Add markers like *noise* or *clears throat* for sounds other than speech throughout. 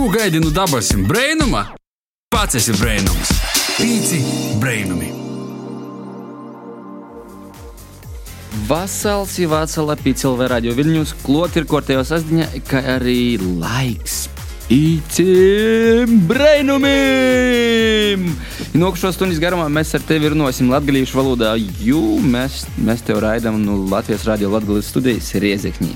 Ko gaidi no dabasim brainuma? Pats esi brainums. Pīci brainumi. Vasals ir vasala pīcēlvē radio Viļņus, klot ir kortējo sasdiņa, kā arī laiks pīciem brainumiem! Nokšo stundas garumā mēs ar tevi runāsim latgalīšu valodā, jo mēs, mēs tev raidām no Latvijas radio Latgalīs studijas Riezekņī.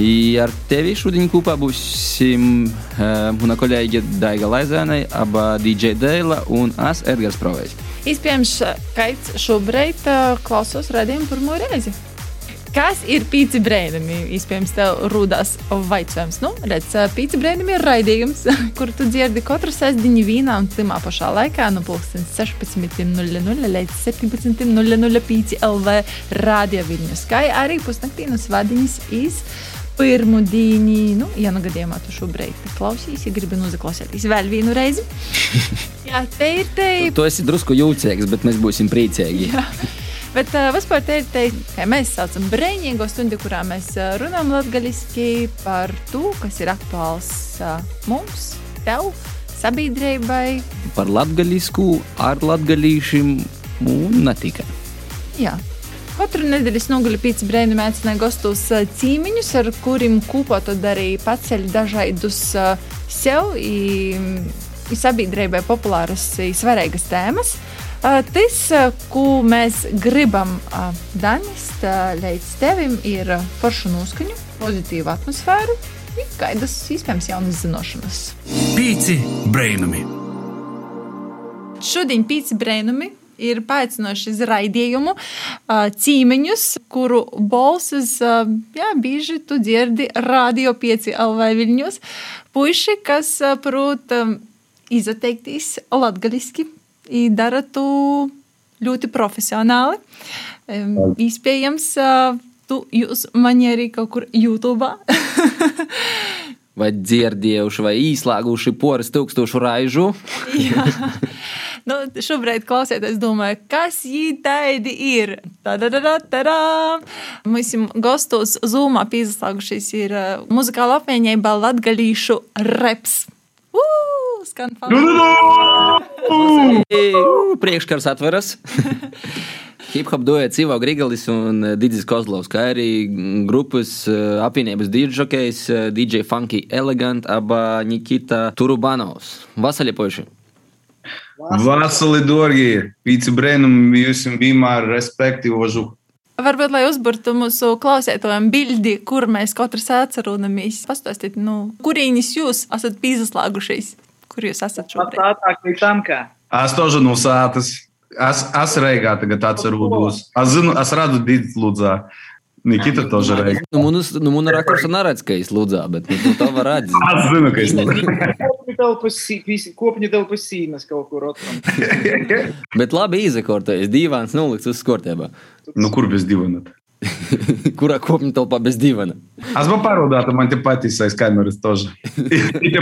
I ar tevi šodien kopā būsim uh, mana kolēģe Daiga Laizēnai, aba DJ Dēla un es Edgars Provējs. Iespējams, Kaits šobrīd uh, klausos redzējumu pirmo reizi. Kas ir pīci brēnumi? Iespējams, tev rūdās vaicājums. Nu, redz, pīci brēnumi ir raidījums, kur tu dzirdi katru sestdiņu vīnā un timā pašā laikā no pulkstens 16.00 līdz 17.00 pīci LV radio Viļņus. Kā arī pusnaktī no svadiņas iz pirmu dīņu, nu, ja nu gadījumā tu šobrīd klausīsies, ja gribi noklausīties vēl vienu reizi. *laughs* Jā, te ir te. Tu esi drusku jūtīgs, bet mēs būsim priecīgi. Jā. Bet uh, vispār te ir te, kā mēs saucam, brīvīgo stundu, kurā mēs runājam latviešu par to, kas ir aktuāls uh, mums, tev, sabiedrībai. Par latviešu, ar latviešu un ne tikai. Jā. Katru nedēļu es noguļu pīci brēnu mēcināju gastos uh, cīmiņus, ar kuriem kopā tad arī paceļ dažādus uh, sev i sabiedrībai populāras, i svarīgas tēmas. Uh, tas, ko mēs gribam danist uh, līdz tevim, ir foršu noskaņu, pozitīvu atmosfēru, kādas iespējams jaunas zināšanas. Pīci brainumi. Šodien pīci brēnumi ir paaicinājuši uz raidījumu cīmeņus, kuru balsis jā, bieži tu dzirdi radio 5 LV viļņos. Puiši, kas prot izteikties latgaliski, dara to ļoti profesionāli. Iespējams, tu jūs mani arī kaut kur YouTube. vai dzirdējuši, vai īslēguši poras tūkstošu raižu. *laughs* *laughs* nu, šobrīd klausieties, domāju, kas viņi tādi ir. Tā-da-da-da-da! Mēs gastos Zūmā pieslēgušies ir uh, muzikāla apvienība Latgalīšu reps. Uh, skan fantastiski! Priekškars atveras! *laughs* Hip-hop duets Ivo Grigalis un Digis Kozlovs, kā arī grupas apvienības dīdžokejs DJ Funky Elegant, aba Nikita Turubanovs. Vasarī poši! Vasarī Dārgie, Pīci Brēnam, jums vienmēr respektīvi vožu. Varbūt, lai uzburtu mūsu klausētājiem bildi, kur mēs katrs atceramies, pastāstīt, nu, kurīnis jūs esat pīzaslāgušies, kur jūs esat šobrīd. Tātāk līdz tam, kā. Es to žinu sātas. Es, es Reigā tagad atceros. Es zinu, es radu Dīdzi Lūdzā. Nikita to žēl. Nu, man nu, nu, nu, nu, nu raksturs nav redzējis, ka viņš lūdzā, bet nu, to var redzēt. *laughs* Es zinu, ka viņš lūdzā. *laughs* dēļ pasīmēs, kopiņa dēļ pasīmēs kaut kur otram. *laughs* Bet labi izrekortējies, divāns nuliks uz skortēm. Nu, kur bez divana? *laughs* Kurā kopumā telpā bez divana? Es biju pārvadāta, man te patīs aiz kameras toži. Ir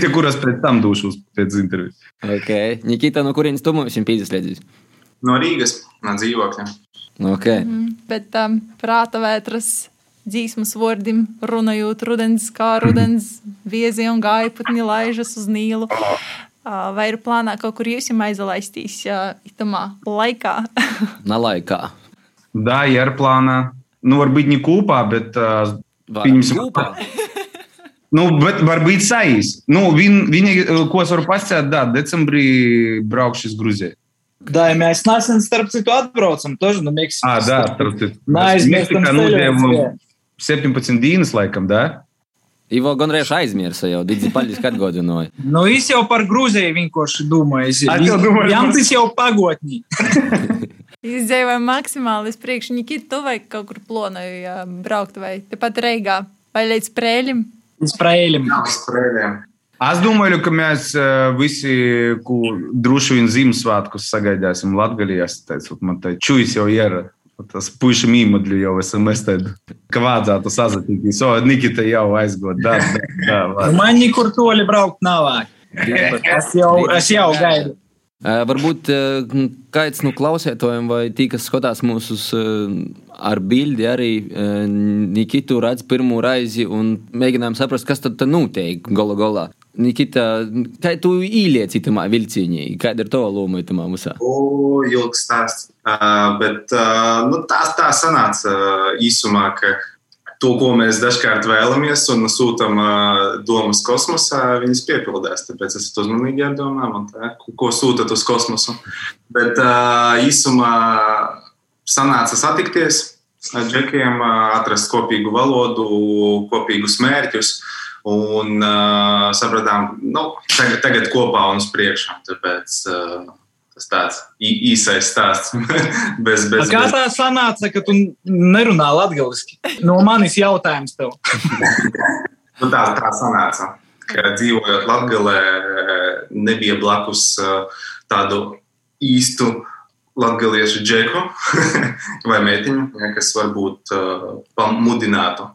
te, kuras pēc tam dušos pēc intervijas. Ok. Nikita, no kurienes tu mums pīzes No Rīgas, man dzīvokļa. Ok. Mm, bet um, prāta vētras dzīsmas vārdiem runājot, rudens kā rudens, viezi un gaiputni laižas uz nīlu. Uh, vai ir plānā kaut kur jūs jau aizlaistīs uh, itamā laikā? *laughs* Na laikā. Да, ir plānā. Nu, varbūt ne kopā, bet uh, pieņemsim kopā. Nu, bet varbūt saīs. Nu, viņ, viņi, ko es varu pasakāt, da, decembrī braukšu uz Gruziju. Да, и mēs nesen, starp citu, atbraucam тоже на Meksiku. А, да, starp citu. Neaizmirstam nodēvu 17 dienas laikam, da? Ivo Gonrēš aizmirsa jau, Digis Paļģis atgādināja. *laughs* Nu, es jau par Grūziju vienkārši. Es domāju, Jām tas jau pagotnī. *laughs* Izdzīvojam maksimāli uz priekšu. Nikita, tu vai kaut kur plānoji uh, braukt vai tepat Reigā vai līdz Prēļim? Līdz Prēļim. Jā, līdz Prēļiem. Es domāju, ka mēs visi droši vien Ziemassvētkus sagaidāsim Latvijā. Es man te čujas jau ir. Tas puiši mīmudļi jau SMS tādu, ka vajadzētu sazatīties. O, Nikita jau aizgod. Da, da, da, Man nekur toli braukt nav. Es jau, es jau gaidu. Varbūt uh, kāds no klausētājiem vai tī, kas skatās mūsu ar bildi, arī Nikitu redz pirmo reizi un mēģinām saprast, kas tad notiek gala galā. Nikita, kā tu ieliec itamā vilcienī? Kāda ir tava loma itamā musā? O, ilgs stāsts. Uh, bet uh, nu, tā, tā sanāca uh, īsumā, ka to, ko mēs dažkārt vēlamies un sūtām uh, domas kosmosā, viņas piepildās. Tāpēc esat uzmanīgi ar domām, un tā, ko, ko sūtat uz kosmosu. Bet uh, īsumā sanāca satikties ar džekiem, uh, atrast kopīgu valodu, kopīgus mērķus. Un uh, sapratām, nu, tagad, tagad kopā un uz priekšu. Tāpēc uh, tas tāds īsais stāsts. *laughs* bez, bez, Kā bez, tā sanāca, ka tu nerunā latviešu? No manis jautājums tev. *laughs* nu, tā, tā sanāca. Ka dzīvojot Latvijā, nebija blakus tādu īstu latviešu džeku *laughs* vai meitiņu, kas varbūt pamudinātu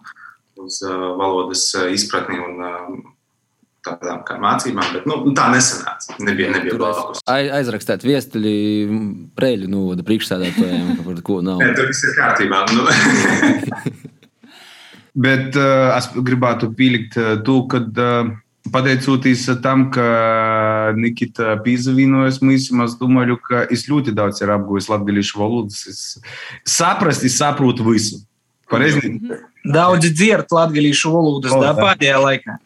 uz uh, valodas uh, izpratni un uh, tādām kā mācībām, bet nu, tā nesanāca. Nebija, nebija blakus. Ai- Aizrakstīt vēstuli Preļu novada priekšstādātājiem, par ko nav. Nē, tur viss ir kārtībā. Nu, *laughs* Bet uh, es gribētu pielikt uh, to, ka uh, pateicoties tam, ka Nikita pīzavīnojas mums, es domāju, ka es ļoti daudz ir apgūlis latviešu valodas. Es saprast, es saprotu visu. Pareizi? Daudzi dzird latviešu valodas O, da, tā. pēdējā laikā.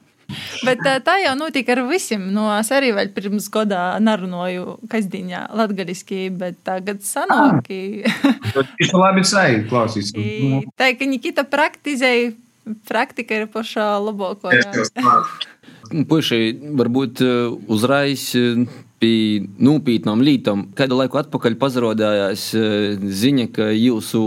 Bet tā, jau notika ar visiem. No es arī vēl pirms gada nerunāju kasdienā latviešu, bet tagad sanāk. Es labi sajūtu, klausīs. *laughs* Nu, Tā kā Nikita praktizēja, praktika ir pašā jau stāstu. Puiši, varbūt uzreiz pie nopietnām lietām. Kādu laiku atpakaļ parādījās ziņa, ka jūsu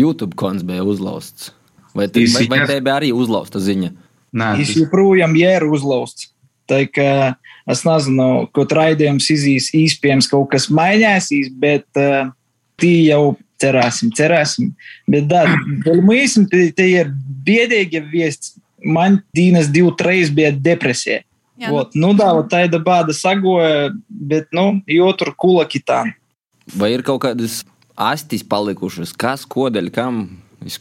YouTube konts bija uzlausts. Vai, te, vai, vai te bija arī uzlausta ziņa? Nē, tas joprojām ir uzlausts. Tā kā es nezinu, ko raidījums izīs, iespējams, kaut kas mainīsies, bet uh, tī jau cerēsim, cerēsim. Bet, da, vēl mūsim, te, te ir biedīgi viests. Man dienas divi, trīs bija depresija. Jā, Jā, Vot, nu, tā, vot tāda bāda sagoja, bet, nu, jo tur kula kitām. Vai ir kaut kādas astis palikušas? Kas, kodeļ, kam, iz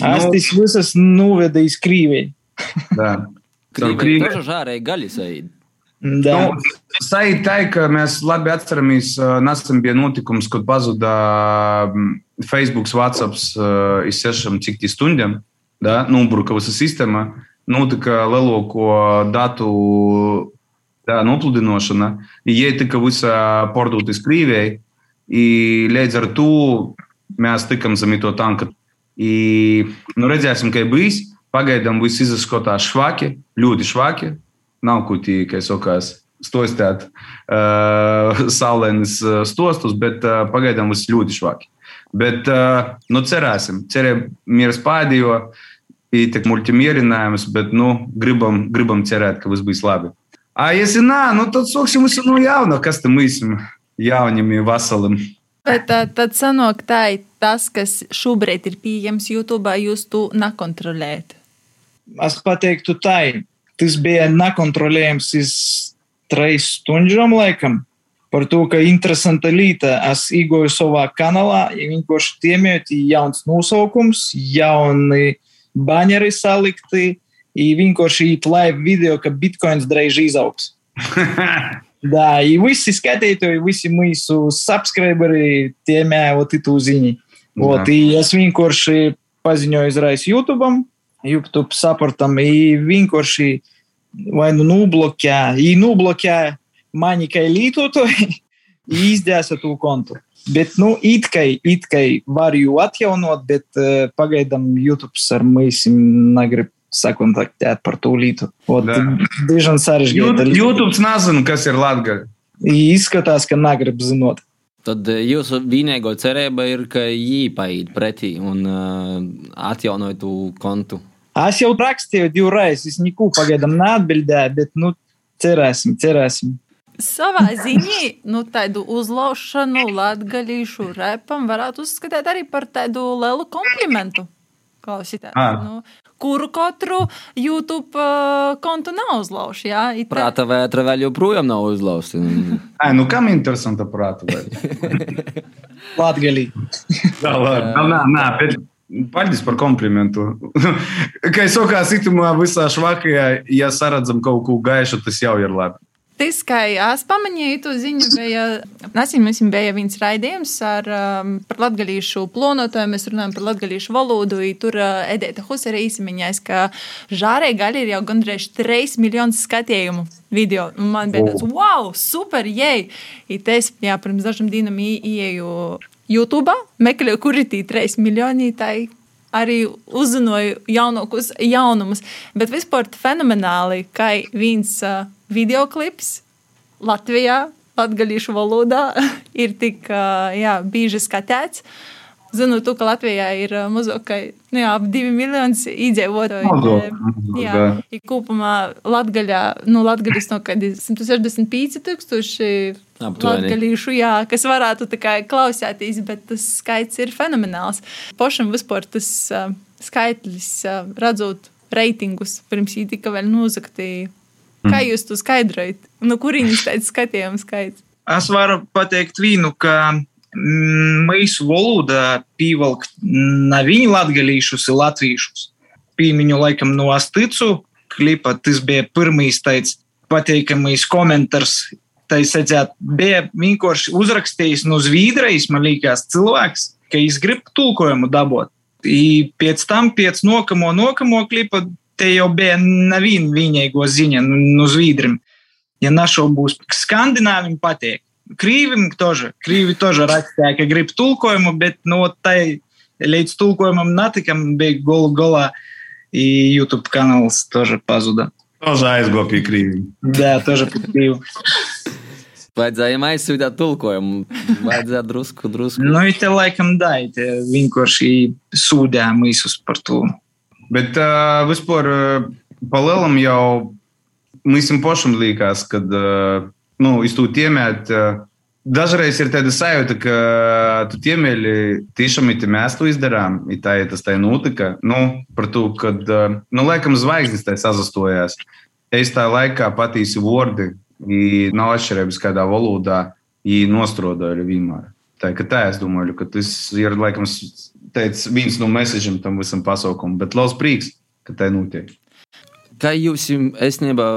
kurīņi? Es Nu- tas visas nuveda iz Krīviju. *laughs* tā. Krīvē Krīvē- тоже žārēji gaļi saīd. Da. Nu, Saīt tā, ka mēs labi atceramies, uh, nesen bija notikums, kad pazuda mm, Facebook, WhatsApp uh, iz sešām cik tī stundām, da, nubruka visa sistēma, notika lielāko datu da, nopludinošana, jie tika visa pārdota iz Krievijai, i līdz ar to mēs tikam zem to tanka. I, nu, redzēsim, kā bijis. Pagaidām viss izskatās švaki, ļoti švaki. Nav ko tikai sakās stostāt uh, saulēnas uh, stostus, bet uh, pagaidām viss ļoti švaki. Bet, uh, nu, cerēsim, cerēsim, mieras pēdējo, ir tik multimierinājumus, bet, nu, gribam, gribam cerēt, ka viss būs labi. A, ja nā, nu, tad sāksim visu no jauna, kas tam īsim jaunam, veselam. Bet tā, tad sanāk tā, tas, kas šobrīd ir pieejams YouTube, jūs to nekontrolējat. Es pateiktu tā, tas bija nekontrolējams iz trīs stundām laikam. Par to, ka interesanta lieta, es iegūju savā kanālā, ja vienkārši tiemēt jauns nosaukums, jauni baņeri salikti, i vienkārši īt live video, ka bitcoins drīz izaugs. *laughs* Da, i visi skatītāji, visi mūsu subscriberi tiemēja ot itu ziņu. Ot, i es vienkārši paziņoju uzreiz YouTube, YouTube saportam, i vienkārši vai nu nubloķē, i nubloķē mani kā lietotāji, i izdēsa to kontu. Bet, nu, it kā, it kā var jau atjaunot, bet uh, pagaidām YouTube ar mums negrib sakontaktēt par to lietu. Da. Diezgan sarežģīti. YouTube nezinu, kas ir Latvija. Izskatās, ka negrib zinot. Tad eh, jūsu vienīgā cerība ir, ka viņi paiet pretī un uh, atjaunoja to kontu. Es jau rakstīju divreiz, es neko pagaidām neatbildēju, bet, nu, cerēsim, cerēsim. Savā ziņā, nu, tādu uzlaušanu latgaļīšu repam varētu uzskatīt arī par tādu lielu komplimentu. Klausītāji, Ah. nu, kuru katru YouTube uh, kontu nav uzlauši, jā? It tā- Prāta vētra vēl joprojām nav uzlausta. *laughs* Ai, nu kam interesanta prāta? vai? *laughs* Latgalī. *laughs* Jā, labi. Nā, nā, bet Paldies par komplimentu. Kā es sakā, situmā visā švakajā, ja saredzam kaut ko gaišu, tas jau ir labi. Kā es pamanīju, to ziņu bija, nesen mums bija viens raidījums ar, um, par latgalīšu plānotāju, mēs runājam par latgalīšu valodu, un tur uh, Edēta Husera īsimiņais, ka žārē gaļa ir jau gandrīz 3 miljonus skatījumu video. Man bija tāds, wow, super, jei! I tas, jā, pirms dažam dienam ieju YouTube, meklēju, kur ir tie 3 miljoni, tai arī uzzināju jaunākus jaunumus. Bet vispār fenomenāli, ka viens uh, video klips Latvijā, latgaļīšu valodā, *laughs* ir tik uh, jā, bieži skatīts. Zinu, tu, ka Latvijā ir mazāk nu, ap 2 miljonus iedzīvotāju. Jā, ir kopumā Latvijā, nu, Latvijas no kādi 165 tūkstoši latgalīšu, jā, kas varētu tikai klausēties, bet tas skaits ir fenomenāls. Pošam vispār tas skaitlis, redzot reitingus, pirms viņi tika vēl nozakti. Kā mm. jūs to skaidrojat? No kurienes tāds skatījums skaits? Es varu pateikt vienu, ka mūsu valoda pievelk ne viņu latgalīšus, ir latviešus. Piemiņu laikam no Asticu klipa, tas bija pirmais tāds pateikamais komentārs. Tā sacīt, bija vienkārši uzrakstījis no Zviedrijas, man liekas, cilvēks, ka viņš grib tulkojumu dabūt. I pēc tam, pēc nokamo, nokamo klipa, te jau bija neviena vienīgo ziņa no Zviedriem. Ja našaubos, skandināviem patīk Krīvim тоже. Krīvi тоже rakstīja, ka grib tulkojumu, bet no tai līdz tulkojumam netikam bija golu galā. И YouTube каналс тоже пазуда. Тоже aizgo pie krīviem. Да, тоже pie krīviem. Vajadzēja aizsūtīt tulkojumu. Vajadzēja drusku, drusku. Nu, te laikam da, te vienkārši sūdējām visus par to. Bet uh, vispār uh, palielam jau mums pašam liekas, ka uh, nu, iz to tiemēt. Dažreiz ir tāda sajūta, ka tu tiemēļi tiešām ir mēs to izdarām, ir tā, ja tas tā notika. Nu, par to, ka, nu, laikam, zvaigznes tā sazastojās. Es tā laikā patīsi vārdi, nav atšķirības kādā valodā, и nostrodoju vienmēr. Tā, tā es domāju, ka tas ir laikam teica, viens no mēsīšiem tam visam pasaukumam, bet labs prieks, ka tā notiek. Kā jūs, es nebā,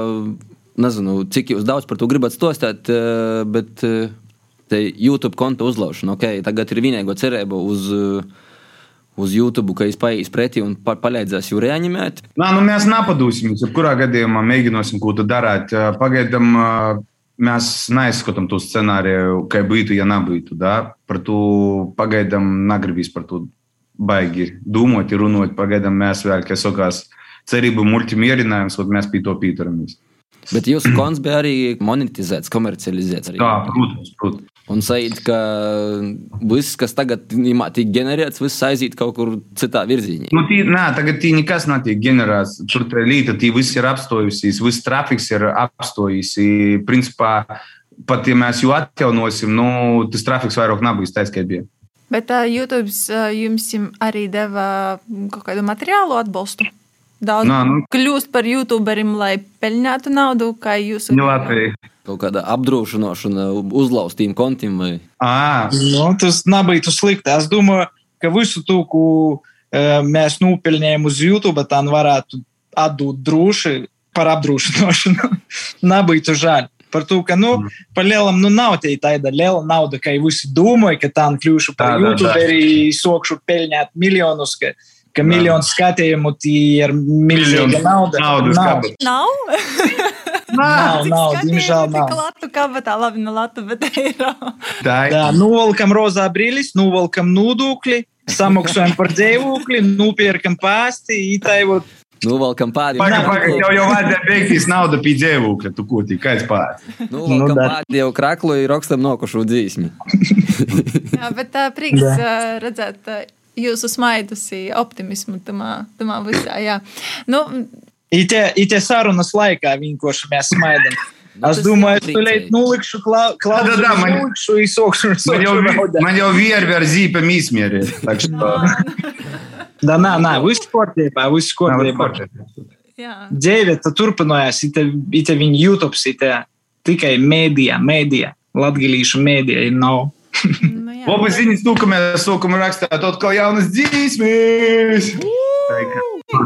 nezinu, cik jūs daudz par to gribat stostāt, eh, bet eh, te YouTube konta uzlaušana. Okay, tagad ir vienīgo cerība uz, uz YouTube, ka es paies pretī un pa, palīdzēs jūrai animēt. Nā, nu mēs napadūsim. Jebkurā gadījumā mēģināsim, ko tu darāt. Pagaidām mēs neizskatām to scenāriju, kā būtu, ja nebūtu. Da? Par to pagaidām negribīs par to baigi domāt, runāt. Pagaidām mēs vēl, kas sakās, cerību multimērinājums, un mēs pie to pieturamies. Bet jūsu konts bija arī monetizēts, komercializēts. Arī. Jā, protams, protams. Un sajūt, ka viss, kas tagad tiek ģenerēts, viss aiziet kaut kur citā virzienā. Nu, tī, nē, tagad tī nekas netiek ģenerēts. Tur tā līta, tī viss ir apstojusies, viss trafiks ir apstojis. Principā, pat ja mēs jau atjaunosim, nu, tas trafiks vairāk nebūs tāds, kā bija. Bet uh, YouTube uh, jums arī deva kaut kādu materiālu atbalstu? Daudz Nā, nu, kļūst par youtuberim, lai peļņātu naudu, kā jūs nu, Latvijā. Kaut kāda apdrošināšana uzlaustīm kontiem. Vai... À, nu, tas nebija slikti. Es domāju, ka visu to, ko uh, mēs nopelnījām uz YouTube, tā varētu atdot droši par apdrošināšanu. *laughs* nebija žēl. Par to, ka, nu, mm. par lielam, nu, nav tāda liela nauda, ka visi domāja, ka tā kļūšu par youtuberi, sokšu peļņāt miljonus. Ka, ka miljonu skatījumu ir milzīga nauda. Naudas nav. Nav? nav, nav, diemžēl nav. Latu kabatā, labi, no latu, bet eiro. *laughs* Tā ir. Novelkam rozā brīlis, novelkam nūdūkli, samaksājam par dzīvokli, nopērkam pāsti, ītaivot. Novelkam pāri. Pagaid, pagaid, jau, jau vajadzēja beigties nauda pie dzīvokļa, tu ko tik kāds pāri. Novelkam nu, pāri jau kraklu ir rakstam nokušu dzīsmi. *laughs* Jā, bet tā prieks uh, redzēt. Uh, jūsu smaidusi optimismu tamā, tamā visā. Jā. Nu, Ite, ite sarunas laikā vienkārši mēs smaidām. Nu, es domāju, es tulīt nulikšu klausu, da, da, man, nulikšu, izsokšu, man jau, man jau viervi ar zīpēm izmēri. Da, nā, nā, viss kārtībā, viss kārtībā. Dzīve turpinājās, ite, ite viņa YouTube, ite tikai mēdījā, mēdījā, latgalīšu mēdījā ir nav. nu, Labi, ziņas, tu, ka mēs sākam rakstīt atkal jaunas dzīsmes.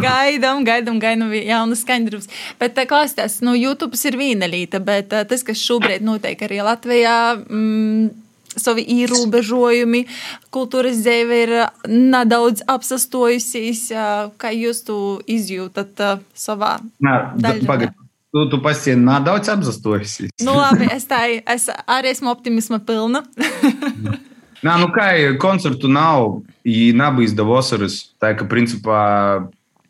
Gaidām, gaidām, gaidām jaunu skaņdarbus. Bet tā klausītās, nu, YouTube ir viena lieta, bet uh, tas, kas šobrīd notiek arī Latvijā, mm, savi ierobežojumi, kultūras dzīve ir nedaudz apsastojusies. Kā jūs to izjūtat savā Nā, daļā? pagaid. Tu, tu ir nedaudz apzastojusies. Nu, labi, es, tā, es arī esmu optimisma pilna. *laughs* Nā, nu kā koncertu nav, ja nebija vasaras, tā ka principā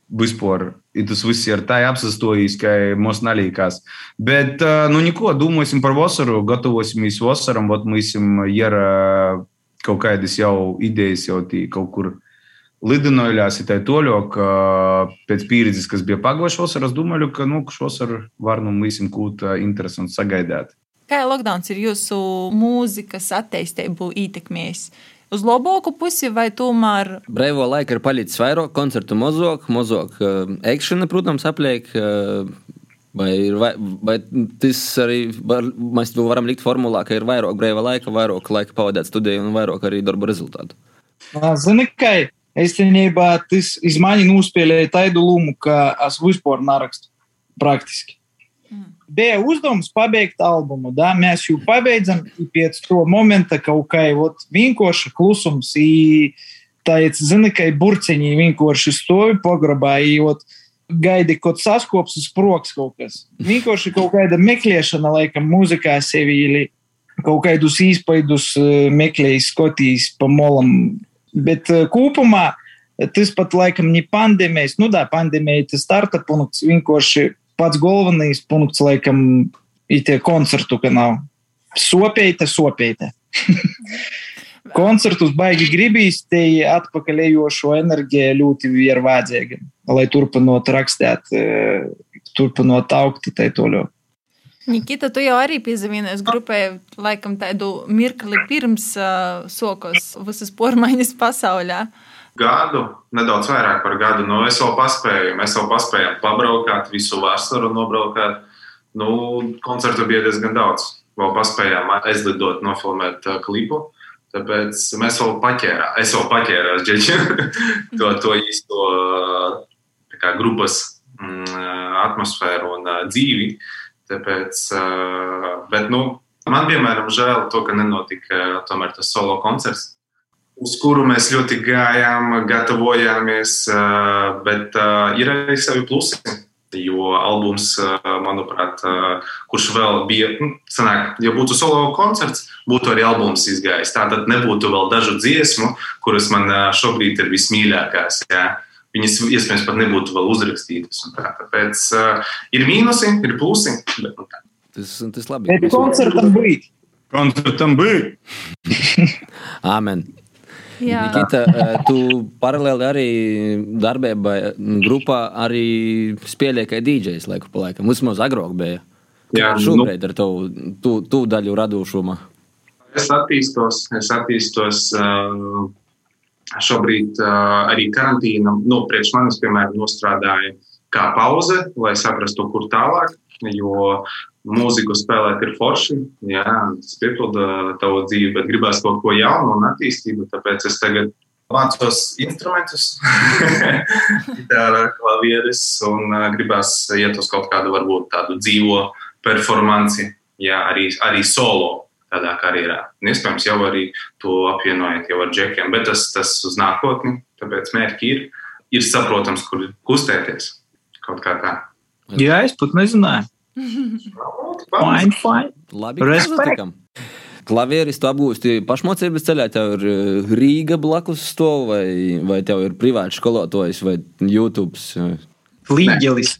vispār ir tas viss ir tā apsastojis, ka mums nalīkās. Bet, ā, nu, neko, domāsim par vasaru, gatavosimies vasaram, vat mēs ir ā, kaut kādas jau idejas jau tī kaut kur lidinājās, ir tā toļok, pēc pieredzes, kas bija pagājušā vasarā, es domāju, ka, nu, šovasar var nu visam kūt ā, interesanti sagaidāt. Kā lockdowns ir jūsu mūzikas attīstību ietekmējis? Uz labāku pusi vai tomēr Brīvā laika ir palicis vairāk, koncertu mazāk, mazāk ekšana, protams, apliek. uh, Vai, ir, vai, vai tas arī var, mēs to varam likt formulā, ka ir vairāk brīvā laika, vairāk laika pavadīt studiju un vairāk arī darba rezultātu? Zini, ka īstenībā tas izmaiņa nospēlēja tādu lomu, ka es vispār nerakstu praktiski. Bija uzdevums pabeigt albumu, da? mēs jau pabeidzam, i pēc to momenta kaut kā ot, vienkārši klusums, i tāds, zini, ka burciņi vienkārši stāvi pograbā, i ot, gaidi kaut saskops uz proks kaut kas. Vienkārši kaut kāda meklēšana, laikam, mūzikā sevi, ili kaut kādus īspaidus eh, meklējis, skotījis pa molam. Bet eh, kopumā tas pat laikam ne pandēmijas, nu da, pandēmija tas starta punkts, vienkārši pats galvenais punkts, laikam, ir tie koncertu kanāli. Sopeita, sopeita. *laughs* Koncertus baigi gribīs, te atpakaļējošo enerģiju ļoti ir vajadzīga, lai turpinot rakstīt, eh, turpinot augt, tai toļo. Nikita, tu jau arī piezīmējies grupai, laikam, tādu mirkli pirms uh, sokos visas pormaiņas pasaulē. Gadu, nedaudz vairāk par gadu. Nu, es vēl paspēju, mēs vēl paspējām pabraukāt, visu vasaru nobraukāt. Nu, koncertu bija diezgan daudz. Vēl paspējām aizlidot, nofilmēt uh, klipu. Tāpēc mēs vēl paķērām, es vēl paķēros džeķi, *laughs* to, to īsto uh, kā, grupas mm, atmosfēru un uh, dzīvi. Tāpēc, uh, bet, nu, man vienmēr ir žēl to, ka nenotika uh, tomēr tas solo koncerts, uz kuru mēs ļoti gājām, gatavojāmies, uh, bet uh, ir arī savi plusi. Jo albums, uh, manuprāt, uh, kurš vēl bija, nu, sanāk, ja būtu solo koncerts, būtu arī albums izgājis. Tā tad nebūtu vēl dažu dziesmu, kuras man šobrīd ir vismīļākās. Jā. Viņas iespējams pat nebūtu vēl uzrakstītas. un Tā. Tāpēc uh, ir mīnusi, ir plusi. Bet, nu, tā. Tas, tas labi. Bet koncertam bija. Koncertam bija. Āmen. Nikita, eh, tu paralēli arī darbībā, grupā arī spēlēji kā DJs laiku pa laikam. Vismaz agrāk bija. Jā, Kā šobrīd ar tavu tu, tu daļu radošumu. Es attīstos, es attīstos. Uh, šobrīd uh, arī karantīna, nu, priekš manis, piemēram, nostrādāja kā pauze, lai saprastu, kur tālāk. Jo mūziku spēlēt ir forši, jā, tas piepilda tavu dzīvi, bet gribās kaut ko jaunu un attīstību. Tāpēc es tagad mācos instrumentus, *laughs* gitāra, klavieres, un uh, gribās iet uz kaut kādu, varbūt tādu dzīvo performanci, jā, arī, arī solo tādā karjerā. Iespējams, jau arī to apvienojot ar džekiem, bet tas, tas uz nākotni, tāpēc mērķi ir, ir saprotams, kur kustēties kaut kā tā. Jā, es pat nezināju. *laughs* Fine, fine. Labi, Respekt. ka satikam. Klavieris tu apgūsti pašmācības ceļā, tev ir eh, Rīga blakus stāv, vai, vai tev ir privāts skolotājs, vai YouTube. Līģelis.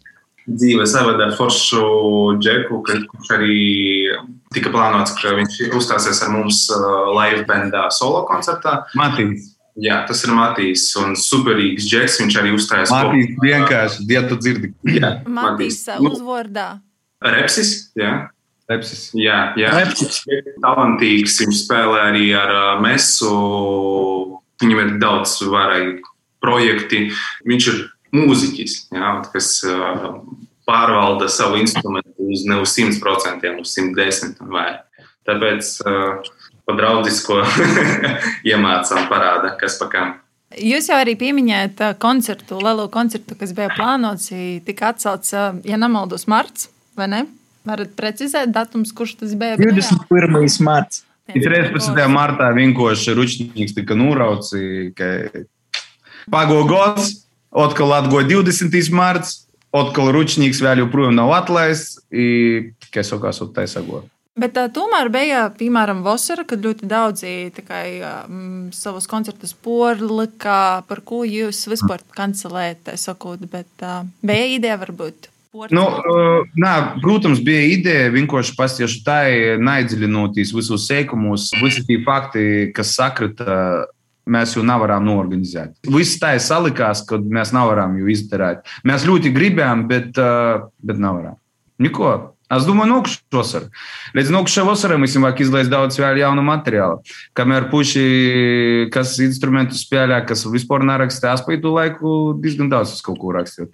dzīve savada foršu džeku, kurš arī tika plānots, ka viņš uzstāsies ar mums uh, live bandā solo koncertā. Matīs. Jā, tas ir Matīs un superīgs džeks. Viņš arī uzstājās. Matīs vienkārši, ja tu dzirdi. Jā, Matīs Nu, uzvārdā. Repsis, jā. Lepsis. Jā, jā. Repsis. talantīgs. Viņš spēlē arī ar uh, mesu. Viņam ir daudz vairāk projekti. Viņš ir mūziķis, jā, kas uh, pārvalda savu instrumentu uz ne uz 100%, uz 110% un vairāk. Tāpēc uh, pa draudzisko *laughs* iemācām parāda, kas pa kam. Jūs jau arī pieminējāt koncertu, lielo koncertu, kas bija plānots. Tika atcelts, ja nemaldos, marts, vai ne? Varat precizēt datums, kurš tas bija? 21. marts. 13. martā vienkārši ručnieks tika norauts, ka pago gods, atkal atgoja 20. marts, atkal ručnieks vēl joprojām nav atlaists, kā sakās, tā sago. Bet tā, tomēr bija, piemēram, Vasara, kad ļoti daudzi tikai um, savus koncertus porlika, par ko jūs vispār kancelējat, sakot, bet uh, bija ideja varbūt. Nu, uh, nā, protams, bija ideja vienkārši pasiešu tā, nedziļinoties visos sēkumos, visi tie fakti, kas sakrita, mēs jau nevaram norganizēt. Viss tā ir salikās, ka mēs nevaram jau izdarīt. Mēs ļoti gribējām, bet, bet nevaram. Neko. Es domāju, ka šovasar. Līdz nākamajam vasaram mēs varam izlaist daudz vēl jaunu materiālu. Kamēr puši, kas instrumentu spēlē, kas vispār neraksta, es paidu laiku diezgan daudz uz kaut ko rakstīju.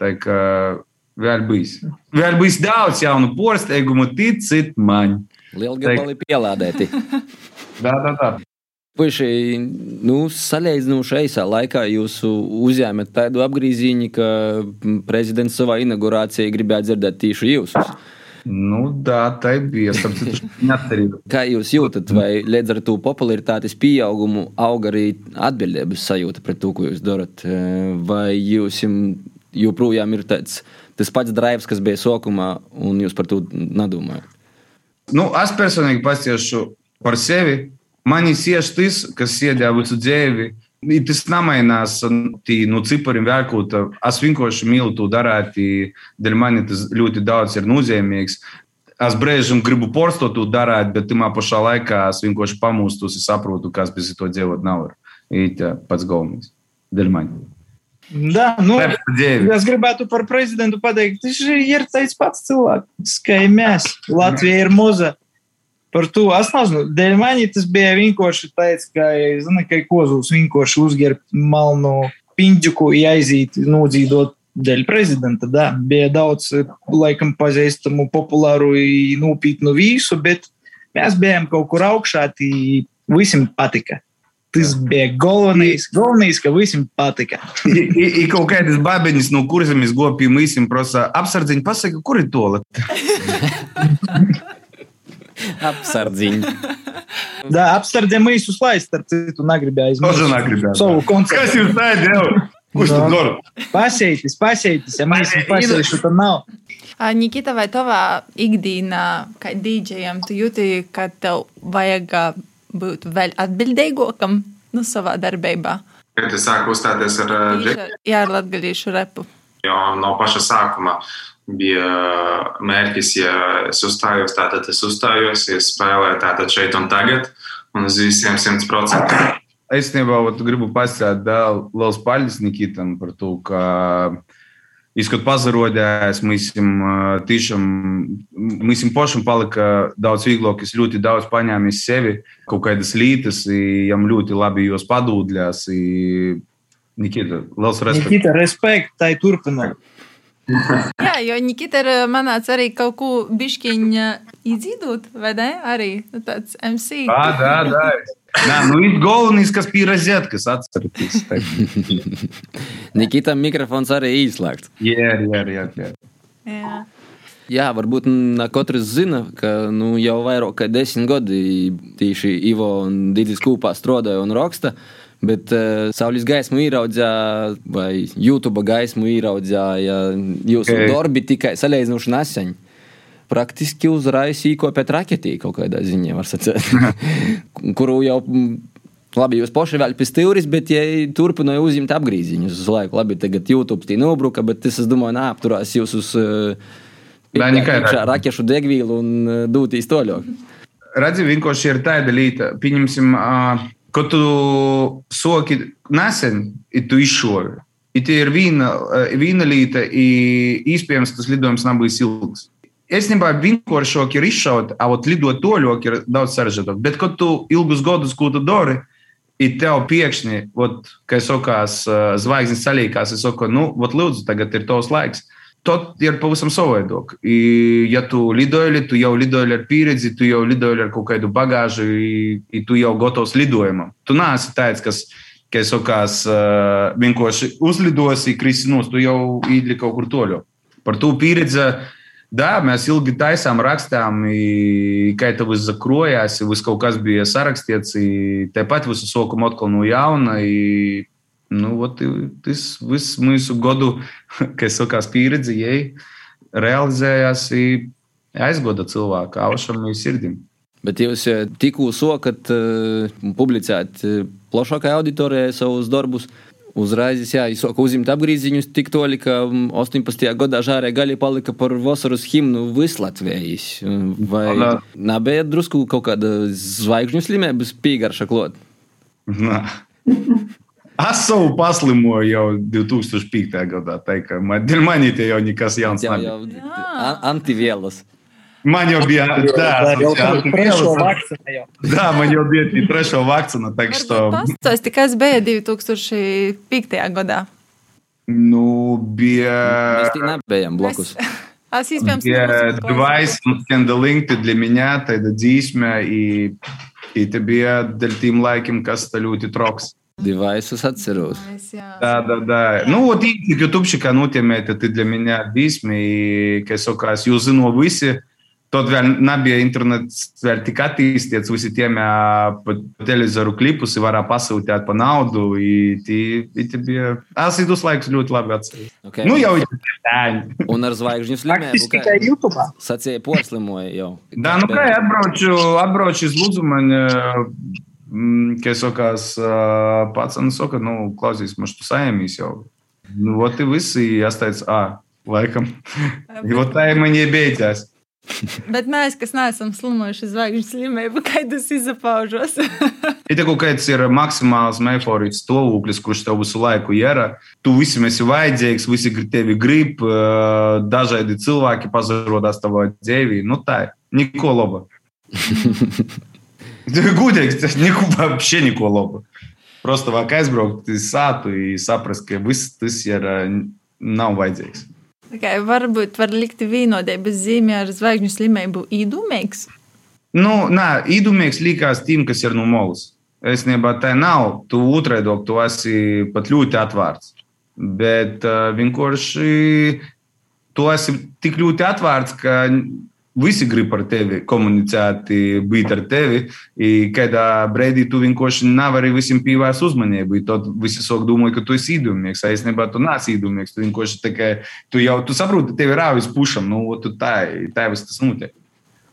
Vēl bijis daudz jaunu porsteigumu, ticiet man. Liela gabali pielādēti. *laughs* tā, tā, tā. Puiši, nu, salīdzinoši īsā laikā jūs uzņēmat tādu apgriezienu, ka prezidents savā inaugurācijā gribētu dzirdēt tieši jūs. Nu, tā, tā bija. Kā jūs jūtat, vai līdz ar to popularitātes pieaugumu aug arī atbildības sajūta pret to, ko jūs darat? Vai jūs joprojām ir tāds, tas pats drives, kas bija sākumā, un jūs par to nedomājat? Nu, es personīgi pasiešu par sevi. Man ir tieši tas, kas sēdēja visu dzīvi Tas nemainās no cipariem vērkot. Es vienkārši mīlu to darīt. Dēļ man tas ļoti daudz ir nozīmīgs. Es brīžiem gribu porstot to darīt, bet tajā pašā laikā es vienkārši pamūstu, es saprotu, kas bez to dzīvot nav. Ir pats galvenais. Dēļ man. Da, nu, es gribētu par prezidentu pateikt, viņš ir tāds pats cilvēks, kā mēs. Latvija ir maza par to. Es nezinu, dēļ manis tas bija vienkārši tāds, ka, zini, ka kozūs vienkārši uzģērbt malnu piņģuku, aiziet, nodzīdot dēļ prezidenta. Da. Bija daudz, laikam, pazīstamu, populāru, nopietnu visu, bet mēs bijām kaut kur augšā, visiem patika. Tas bija galvenais, galvenais ka visiem patika. Ir kaut kādas babiņas, no kurām mēs gopījām, visiem prasa, apsardziņi, pasaka, kur ir toalete. Apsardziņš. Da, apsardzēm īsu slaidu, starp citu, negribēju izmantot savu konceptu. Kas jūs teicat? Kurš to dara? Pasēties, pasēties, ja mēs pasēšu, tad nav. Nikita, vai tavā ikdienā, kā dīdžejam, tu jūti, ka tev vajag būt vēl atbildīgākam nu, savā darbībā? Kad es sāku uzstāties ar džeku? Jā, ar latgadījušu repu. Jo no paša sākuma bija mērķis, ja es uzstājos, tātad es uzstājos, ja es spēlēju tātad šeit un tagad, un uz visiem 100%. Es nebaudu, gribu pastāstīt liels paļģis Nikitam par to, ka Izskot pazarodējās, mēs tiešām, mēs pašam palika daudz vieglāk, es ļoti daudz paņēmu sevi, kaut kādas lītas, jām ļoti labi jos padūdļās. Nikita, liels respekts. Nikita, respekt, tai turpināt. Jā, jo Nikita ir manāts arī kaut ko bišķiņa izdzīdot, vai ne? Arī nu, tāds MC. Jā, jā, jā. Nu ir galvenais, kas bija rozetkas, atcerieties. Nikitam mikrofons arī īslēgts. Jā, jā, jā. jā. Jā. Jā, varbūt katrs zina, ka nu, jau vairāk kā desmit gadi tieši Ivo un Digis kopā strādāja un raksta. Bet uh, saules gaismu ieraudzīja, vai YouTube gaismu ieraudzīja jūsu okay. darbi tikai salīdzinoši nesen. Praktiski uzreiz īkopēt raketī kaut kādā ziņā, var sacīt. *laughs* kuru jau, labi, jūs paši vēl pie stūris, bet ja turpināja uzņemt apgrīziņus uz laiku. Labi, tagad YouTube tī nobruka, bet es domāju, nā, apturās jūs uz uh, rakešu degvīlu un uh, dūtīs toļok. Redzi, vienkārši ir tāda lieta, pieņemsim. Uh, Kad tu soki nesen, ir tu izšovi. Ir viena, viena līte, iespējams, tas lidojums nav bijis ilgs. Es nebiju vienkāršāk ir izšaut, avot lidot toļok ir daudz sarežģītāk. Bet, kad tu ilgus gadus, ko tu dari, ir tev pēkšņi, ot, kā sakās, zvaigznes salīkās, es saku, nu, ot, lūdzu, tagad ir tavs laiks. Tot ir pavisam savādāk. Ja tu lidoji, tu jau lidoji ar pieredzi, tu jau lidoji ar kaut kādu bagāžu, i tu jau gatavs lidojumam. Tu neesi tāds, kas, kas sakās, uh, vienkārši uzlidosi, krisinos, tu jau īdli kaut kur toļo. Par to pieredzi. Da, mēs ilgi taisām, rakstām, i, kā tev viss zakrojās, viss kaut kas bija sarakstīts, tāpat visu sokumu atkal no jauna. I, nu, ot, tas viss mūsu godu, *laughs* kas sakās pieredzi, jai realizējās i, aizgoda cilvēku, aušam un sirdim. Bet jūs eh, tikko sokat uh, publicēt uh, plašākai auditorijai savus darbus. Uzreiz, jā, es sāku uzņemt apgrieziņus tik toļi, ka mm, 18. gadā žārē gaļa palika par vasaras himnu Vislatvijas. Vai Nā. nebija drusku kaut kāda zvaigžņu slimības pīgarša klot? Nā. Es savu paslimoju jau 2005. gadā. Tā kā man, dēļ manī tie jau nekas jauns Jau, Man jau bija Tā jau tā, trešo vakcinu. да, man jau bija tī trešo vakcinu, так что, Pastāsti, kas bija 2005. gadā. nu, Mēs bija, tik nebijām blakus. Es *laughs* iespējams bija neesmu device un skandalink, tad для меня tāda dzīsme, i, i te bija dēļ tīm laikiem, kas tā ļoti troks. Divaisus atceros. klausījies, jā. Да, да, да. Ну, вот и ютубчика, ну, тем это ты для меня бисми, и, kā sakās, jūs zino visi, Tot vēl nebija internets vēl tik attīstīts, visi tiem ā, pa televizoru klipus varā pasūtīt pa naudu. i tī- i tie bija, es tos laikus ļoti labi atceros. Okay. Nu, jau ir tādi. Un ar zvaigžņu *laughs* slimību, Faktiski tikai kā YouTube. sacīja, porslimoja jau. Да, ну, kā atbraucu, atbraucu iz Lūdzu, man, mm, kā sakās, ā, pats, nu, saka, nu, klausīs, man tu saimīs jau. Nu, вот и visi, es teicu, ā, laikam. I вот tā ir man iebeidzās. *laughs* Bet mēs, kas neesam slimojuši zvaigžņu slimību, *laughs* kā tas izpaužos. Ir *laughs* kaut kāds ir maksimāls metaforīts stāvoklis, kurš tev visu laiku ir. Tu visiem esi vajadzīgs, visi gr- tevi grib, ā, dažādi cilvēki pazarodās tavā dzīvē. Nu tā, ir. neko laba. Gudīgi, tas neko, вообще neko laba. Просто vajag aizbraukt uz sātu un saprast, ka viss tas ir, ā, nav vajadzīgs. Varbūt var likt vienotības zīmē ar zvaigžņu slimību īdumīgs. Nu, nē, īdumīgs likās tiem, kas ir no molas. Es nebā tā nav. Tu otrādi, tu esi pat ļoti atvērts. Bet uh, vienkārši tu esi tik ļoti atvērts, ka visi grib ar tevi komunicēt, būt ar tevi. Kādā brīdī tu vienkārši nevari visiem pievērst uzmanību. Tad visi sāk domāt, ka tu esi īdumīgs. Īstenībā tu neesi īdumīgs. Tu vienkārši tikai tu jau tu saproti, tev ir rāvis pušam. Nu, tu tā, tā viss tas notiek.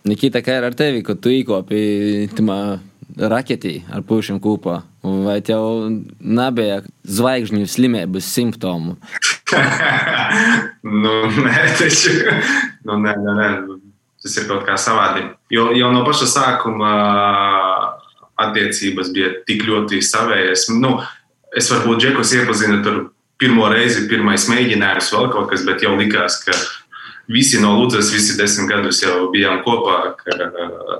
Nikita, kā ir ar tevi, kad tu īkopi tamā raketī ar pušiem kopā? Vai tev nebija zvaigžņu slimības simptomu? *laughs* nu, nē, taču. Nu, nē, nē, nē. Tas ir kaut kā savādi. Jo jau no paša sākuma attiecības bija tik ļoti savējas. Nu, es varbūt Džekus iepazinu tur pirmo reizi, pirmais mēģinājums, vēl kaut kas, bet jau likās, ka visi no Lūdzes, visi desmit gadus jau bijām kopā, ka, uh,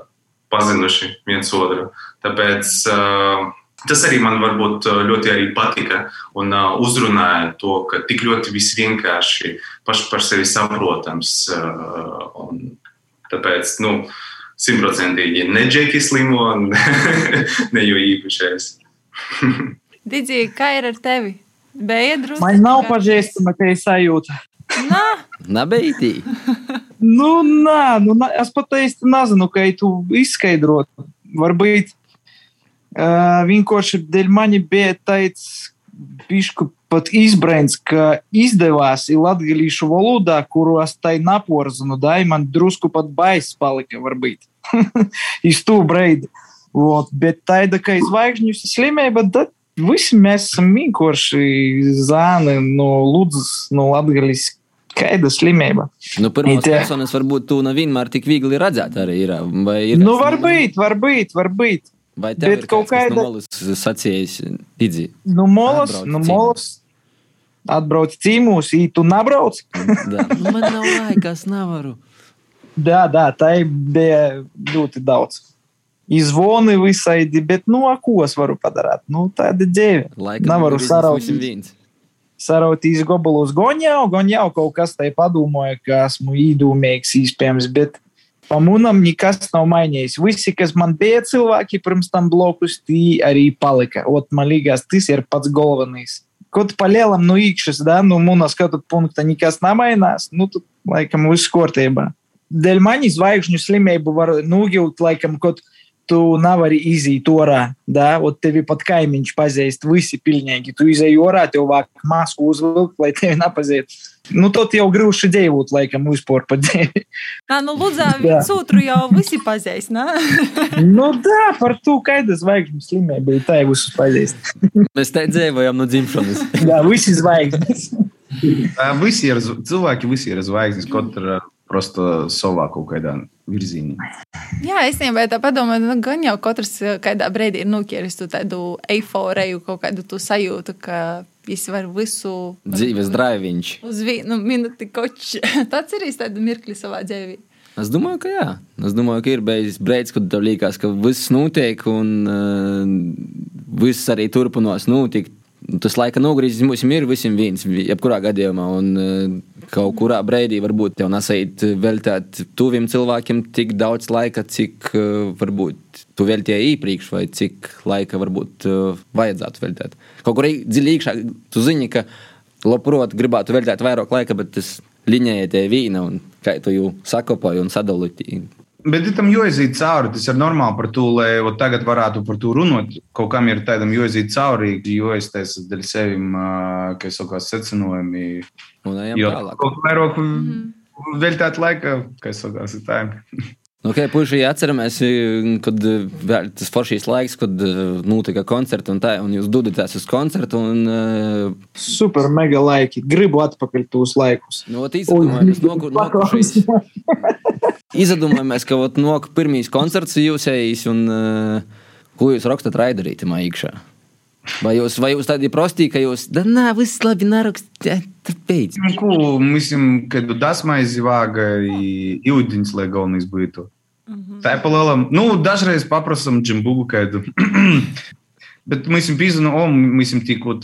pazinuši viens otru. Tāpēc uh, tas arī man varbūt ļoti arī patika un uh, uzrunāja to, ka tik ļoti viss vienkārši paši par sevi saprotams. Uh, un tāpēc, nu, simtprocentīgi ne džeki slimo, ne jo īpašais. Digi, kā ir ar tevi? Bija drusku. Man nav pazīstama, ka es sajūtu. Nā, Nebeigti. Nu, nē, nu, nē, es pat īsti nezinu, kā tu izskaidrot. Varbūt uh, vienkārši dēļ mani bija tāds pišku pat izbrēns, ka izdevās ir latgalīšu valodā, kuru es tai naporzinu, dai man drusku pat baiss palika, varbūt. *laughs* Iz to breidi. Vot, bet tāda, ka izvaigžņu slimība, tad visi mēs esam vienkārši zāni no Ludzas, no Latgalīs. Kāda slimība? Nu, jā. personas varbūt tu nevienmēr tik viegli redzēt arī ir. Vai ir Nu, varbūt, varbūt, varbūt. Vai tev bet ir kaut kaut kāda... kāda- no malas sacījis, tīdzi? Nu, molas, nu, molas. Atbrauc cīmūs, ītu nabrauc. Da. *laughs* Nu, man nav laika, es nevaru. Jā, jā, tā bija ļoti daudz. Izvoni visādi, bet, nu, a, ko es varu padarīt? Nu, tāda dzīve. Laika Nevaru viens. sarautīs gobulus goņau, goņau kaut kas tai padomāja, ka esmu īdūmīgs īspējams, bet pamunam nekas nav mainījies. Visi, kas man bija cilvēki pirms tam blokus, tī arī palika. Ot, man liekas, tas ir pats galvenais. Kaut palielam no īkšķis, da, nu, mūna skatu punkta nekas nemainās, nu, tad, laikam, viss kārtībā. Dēļ manis zvaigžņu slimību var nūgilt, laikam, kaut tu nevari iziet orā, da, ot tevi pat kaimiņš pazīst, visi pilnīgi. Tu izēji orā, tev vāk masku uzvilkt, lai tevi nepazīst. Nu, tad jau grūši dzīvot, laikam, uzpor pa dzīvi. Tā, nu, lūdzā, viens otru jau visi pazīst, nu, tā, par to, kāda zvaigžņu slimība ir, tā jau visus pazīst. Mēs te dzīvojam no dzimšanas. Jā, visi zvaigznes. visi ir cilvēki, visi ir zvaigznes, katra prosta savā kaut kādā virzienā. Jā, es vienībā tā domāju, nu, gan jau katrs kādā brīdī ir nokieris tādu eiforiju, kaut kādu tu sajūtu, ka viņš var visu. Dzīves drāviņš. Uz vienu minūti koč. *laughs* Tāds ir īstenībā mirkli savā dzīvē. Es domāju, ka jā. Es domāju, ka ir beidzis brīdis, kad tev liekas, ka viss notiek un uh, viss arī turpinās notikt. Tas laika nogrieziens mums ir visiem viens, jebkurā gadījumā. Un uh, kaut kurā brīdī varbūt tev nesait veltīt tuviem cilvēkiem tik daudz laika, cik uh, varbūt tu veltīji iepriekš, vai cik laika varbūt uh, vajadzētu veltīt. Kaut kur dziļāk, tu zini, ka labprāt gribētu veltīt vairāk laika, bet tas līnijai tie vīna un kā tu jau sakopoji un sadalīji. Bet tam jāiziet cauri. Tas ir normāli par to, lai tagad varētu par to runāt. Kaut kam ir tādam jāiziet cauri, jo es teicu, dēļ sevi, ka es kaut kādā secinojumā. Jo kaut kā vairāk veltīt laika, ka es kaut kādā tā. *laughs* Okay, Puisī atceramies, kad tas foršīs laiks, kad notika koncerti un tā, un jūs dodaties uz koncertu. Un, uh... Super, mega laiki. Gribu atpakaļ tos laikus. No, izdomājamies, *laughs* nokur, nokušais. Izdomājamies, ka ot, no pirmīs koncerts jūs ejīs un uh, ko jūs rakstat raidarītamā iekšā. Vai jūs, vai jūs tādi prostī, ka jūs, da, nā, viss labi narakstīt, tāpēc? Nu, ko, mislim, kad dasmaizi vāga i ūdens, lai galvenais būtu. Mm -hmm. Tā ir palielam. Nu, dažreiz paprasam džimbugu kādu. *clears throat* Bet mēs viņam pīzinām, o, mēs viņam tikko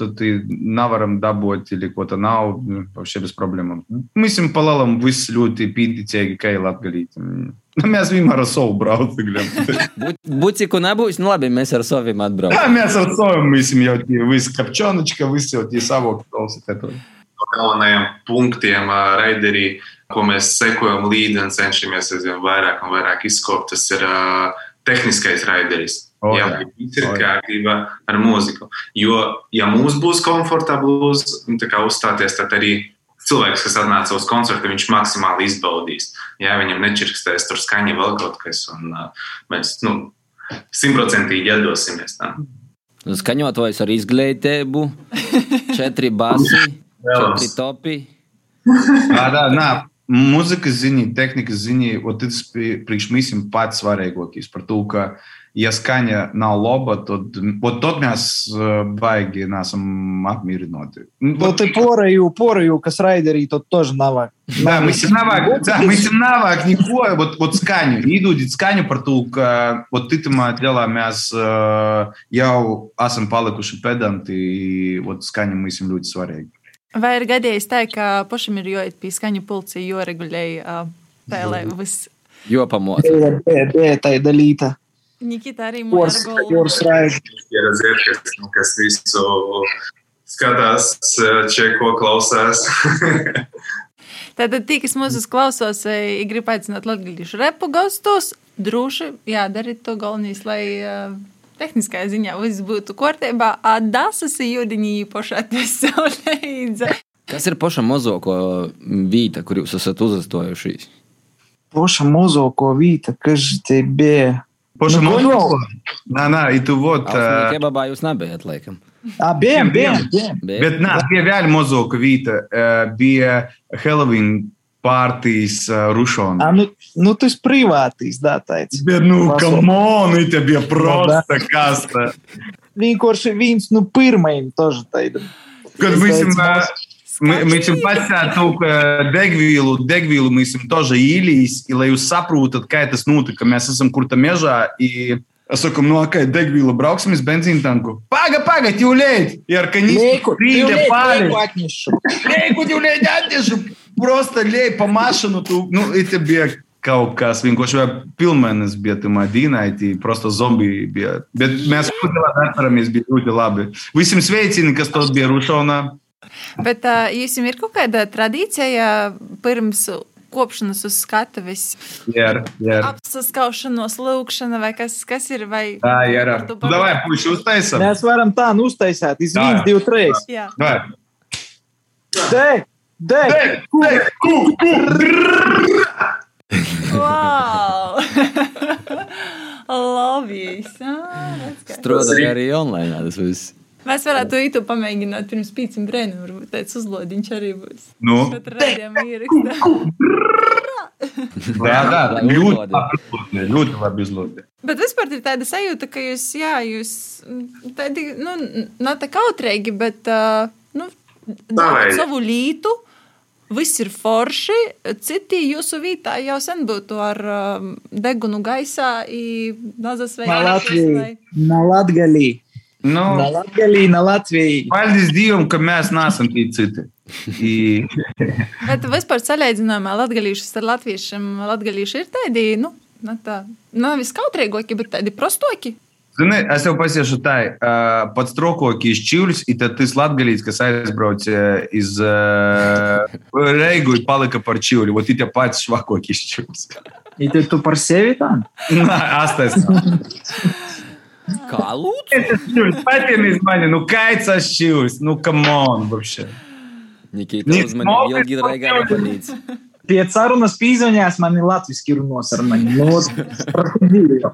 nevaram dabūt, или ko tā nav, вообще bez problēmām. Mēs viņam palielam viss ļoti pīticīgi, kā ir latgalīt. Nu, *laughs* mēs vienmēr ar savu braucam. *laughs* Būtiku nebūs, nu labi, mēs ar saviem atbraucam. *laughs* Jā, mēs ar saviem, mēs jau tie visi kapčonička, visi jau tie savokti klausītāji. No galvenajiem punktiem raiderī, ko mēs sekojam līdzi un cenšamies aizvien vairāk un vairāk izkopt, tas ir uh, tehniskais raideris. Oh, jā, viss ir oh, kārtībā ar mūziku. Jo, ja mums būs komfortabls uzstāties, tad arī cilvēks, kas atnāca uz koncertu, viņš maksimāli izbaudīs. Jā, viņam nečirkstēs tur skaņa vēl kaut kas, un uh, mēs nu, simtprocentīgi iedosimies tam. Skaņotājs ar izglītību, četri basi, *laughs* četri topi. Nā, nā, mūzikas ziņā, tehnikas ziņā, tas priekš mums ir pats svarīgākais par to, ka ja skaņa nav laba, tad, tad mēs baigi nesam apmierināti. Nu, tai poraju, poraju, kas райдеры, то тоже навак. Да, мы всем навак, да, мы всем навак, никакое, вот, вот сканю, идут сканю par to, ka, вот titamā lielā mēs uh, jau esam palikuši pedanti, вот skaņa mums ir ļoti svarīga. Vai ir gadījis tā, ka pašam ir jāiet pie skaņu pulci, jo regulēji uh, pēlē vis? Jo pamot. Jā, tā ir dalīta. Nikita arī pieredze ir, kas, nu, kas visu skatās, čeko klausās. *laughs* Tātad, tie, kas mūsu klausās, grib aicināt latviešu repu gastos, droši jādara to galvenais, lai uh, tehniskajā ziņā viss būtu kārtībā. Dasas jūdiņī pašā tas līdzi. Kas ir paša mozoko vīta, kur jūs esat uzstojušies? Paša mozoko vīta, kas te bija? Paša nu, mozoko? Nē, nē, tu vot. Uh... Kebabā jūs nebijat, laikam. A, bijām, bijām. Bet nē, bija vēl mozoko vīta, bija Halloween partijas uh, rušana. А, ну, ну ты ж privātīs, да, teici. Bet, nu, come on, это bija просто kasta. Vienkārši viens, nu, pirmajam тоже teica. Kad mēs мы, мы этим подсяту degvīlu, degvīlu mēs esam тоже īlīs, и lai jūs saprotat, kā tas notika, mēs esam kurta mežā, и Es saku, no kā degvīla brauksim uz benzīna tanku. Paga, paga, тюлеть! И организм прийде, палит. Лейку тюлеть atnešu. Просто lej pa mašanu. Tu, nu, и тебе kaut kas vienkārši vai pilnmēnesis bija tajā dīnaitī, просто zombiji bija. Bet mēs ļoti atceramies, bija ļoti labi. Visiem sveicini, kas to bija Rušonā. Bet uh, jums ir kaut kāda tradīcija pirms kopšanas uz skatuves? Jā, jā. Apsaskaušanos, lūkšana vai kas, kas ir? Vai, Tā, jā, jā. Tu Nu, Davai, puši uztaisam. Mēs varam tā nu uztaisīt. Iz Jā. 1, 2, 3. Jā. Davai. Deg! Deg! Ku, ku, Wow! *laughs* Labi! Strādāja arī online. Tas viss. Mēs varētu īstenībā pamēģināt pirms pīciem brēniem. Varbūt tāds uzlodiņš arī būs. Nu, redzējām ierakstā. jā, Lai ļoti ļoti labi izlūdē. Bet vispār ir tāda sajūta, ka jūs, jā, jūs mm, tādi, nu, nav tā kautrīgi, bet, uh, nu, darat savu lītu viss ir forši. Citi jūsu vītā jau sen būtu ar um, degunu gaisā, Nazasveidā. Na Latgalī. Nu, na Latgalī, na Latvijā. Paldies Dievam, ka mēs neesam tie citi. I... *laughs* Bet vispār salīdzinājumā latgalīšus ar latviešiem latgalīši ir tādi, nu, tā, nav viskautrīgoki, bet tādi prostoki. Zini, es jau pasiešu tā, uh, pats trokokīs čivlis, ir tad tas latgalīts, kas aizbrauc uh, iz uh, Reigu un palika par čivli. Vot ir tie pats švakokīs čivlis. И ты tu par sevi tā? Nā, astais. Kā lūdzu? Čivlis, patiem iz mani, nu kaicas čivlis, nu come on, вообще. Nikita Ні, uzmanīgi mokri ilgi raigā nepalīdz. Pie sarunas pīzoņās man ir latviski runos ar mani. Nu, par divi jau.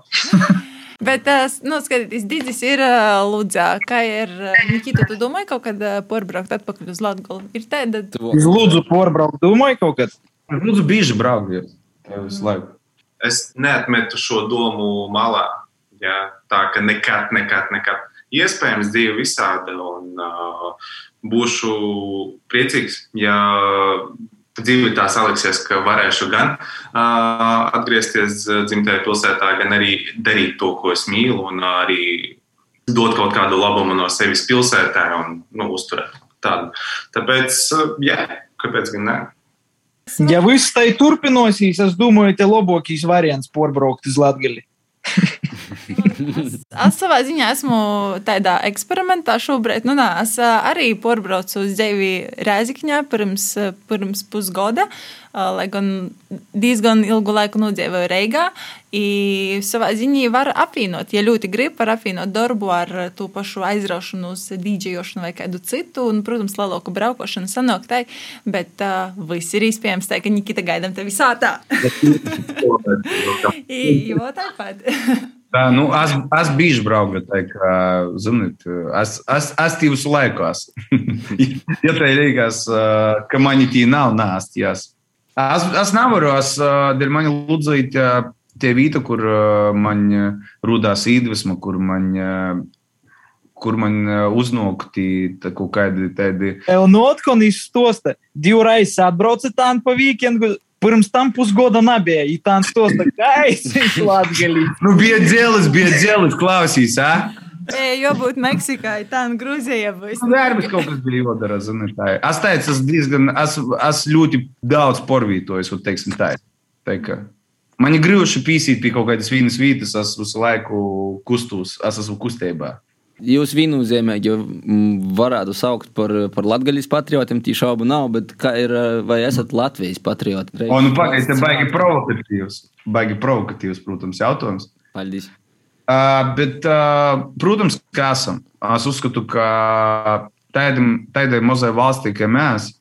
Bet, nu, skatieties, Digis ir ā, Ludzā. Kā ir, Nikita, tu domāji kaut kad porbraukt atpakaļ uz Latgolu? Ir tāda, Es lūdzu porbraukt, domāju kaut kad. Lūdzu, bieži braukt visu laiku. Es neatmetu šo domu malā. Jā, tā ka nekad, nekad, nekad. Iespējams, dzīve visāda, un uh, būšu priecīgs, ja dzīve tā saliksies, ka varēšu gan uh, atgriezties dzimtajā pilsētā, gan arī darīt to, ko es mīlu, un arī dot kaut kādu labumu no sevis pilsētā un nu, uzturēt tādu. Tāpēc, uh, jā, kāpēc gan ne? Ja viss tai turpinosies, es domāju, te labākais variants porbraukt uz Latgali. *laughs* Es savā ziņā esmu tādā eksperimentā šobrīd. Nu, nā, es arī porbraucu uz dzīvi Rēzikņā pirms, pirms pusgada, lai gan diezgan ilgu laiku nodzīvoju Reigā. I savā ziņā var apvienot, ja ļoti grib, var apvienot darbu ar to pašu aizraušanu uz dīdžejošanu vai kādu citu. Un, protams, lielāku braukošanu sanāk tai, bet uh, viss ir iespējams tā, ka Nikita gaidām tevi sātā. *laughs* I, jo tāpat. *laughs* Tā, nu, es, es biju braukt, tā kā, zinot, es, es, es laiku esmu. *laughs* ja tā liekas, ka man tie nav nāstījās. Es, es nevaru, es, dēļ man lūdzīt tie vīta, kur man rudās iedvesma, kur man, kur man uznokti tā kaut kādi tādi. Un otkon izstosta, divreiz atbrauca tādu pa weekendu, pirms tam pusgada nebija. I tā stosta, ka aizsīs Latgali. Nu, bija dzēlis, bija dzēlis, klausīs, ah? Ej, Jābūt Meksikā, tā un Grūzijā būs. Darbs kaut kas bija jādara, zini, tā. Es teicu, es diezgan, es, es ļoti daudz porvītojos, un teiksim tā. tā kā. Man ir grūti pīsīt pie kaut kādas vienas vietas, es visu laiku kustos, es esmu kustībā. Jūs vīnu zemē, jo mm, varētu saukt par, par latgaļas patriotiem, tī šaubu nav, bet kā ir, vai esat Latvijas patrioti? O, nu pagaidi, te baigi provokatīvs, baigi provokatīvs, protams, jautājums. Paldies. Uh, bet, uh, protams, ka esam. Es uzskatu, ka tādai mazai valstī, kā mēs,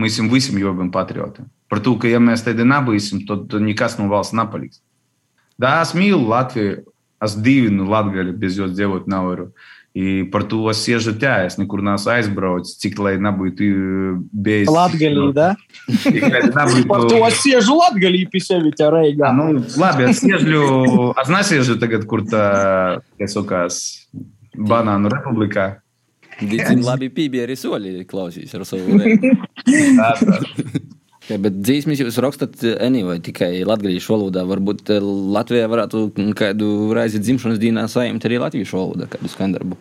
mēs visiem jobam patriotiem. Par to, ka ja mēs tādi nebūsim, tad, nekas no valsts nepaliks. Да, es mīlu Latviju. Es divinu Latviju, bez jos dzīvot nevaru. I И порту освежатя, если курна сайсбро, стекла и набы ты без... Латгали, да? *laughs* Порту освежу латгали и писеви тебя рейга. Ну, ладно, освежлю, а знаешь, я же так курта, кесокас, банану republika. Dicim labi pībie arī soļi klausīs ar savu. Okay, bet dzīsmis jūs rakstat eh, anyway, tikai latviešu valodā. Varbūt eh, Latvijā varētu kādu reizi dzimšanas dienā saņemt arī latviešu valodā kādu skandarbu.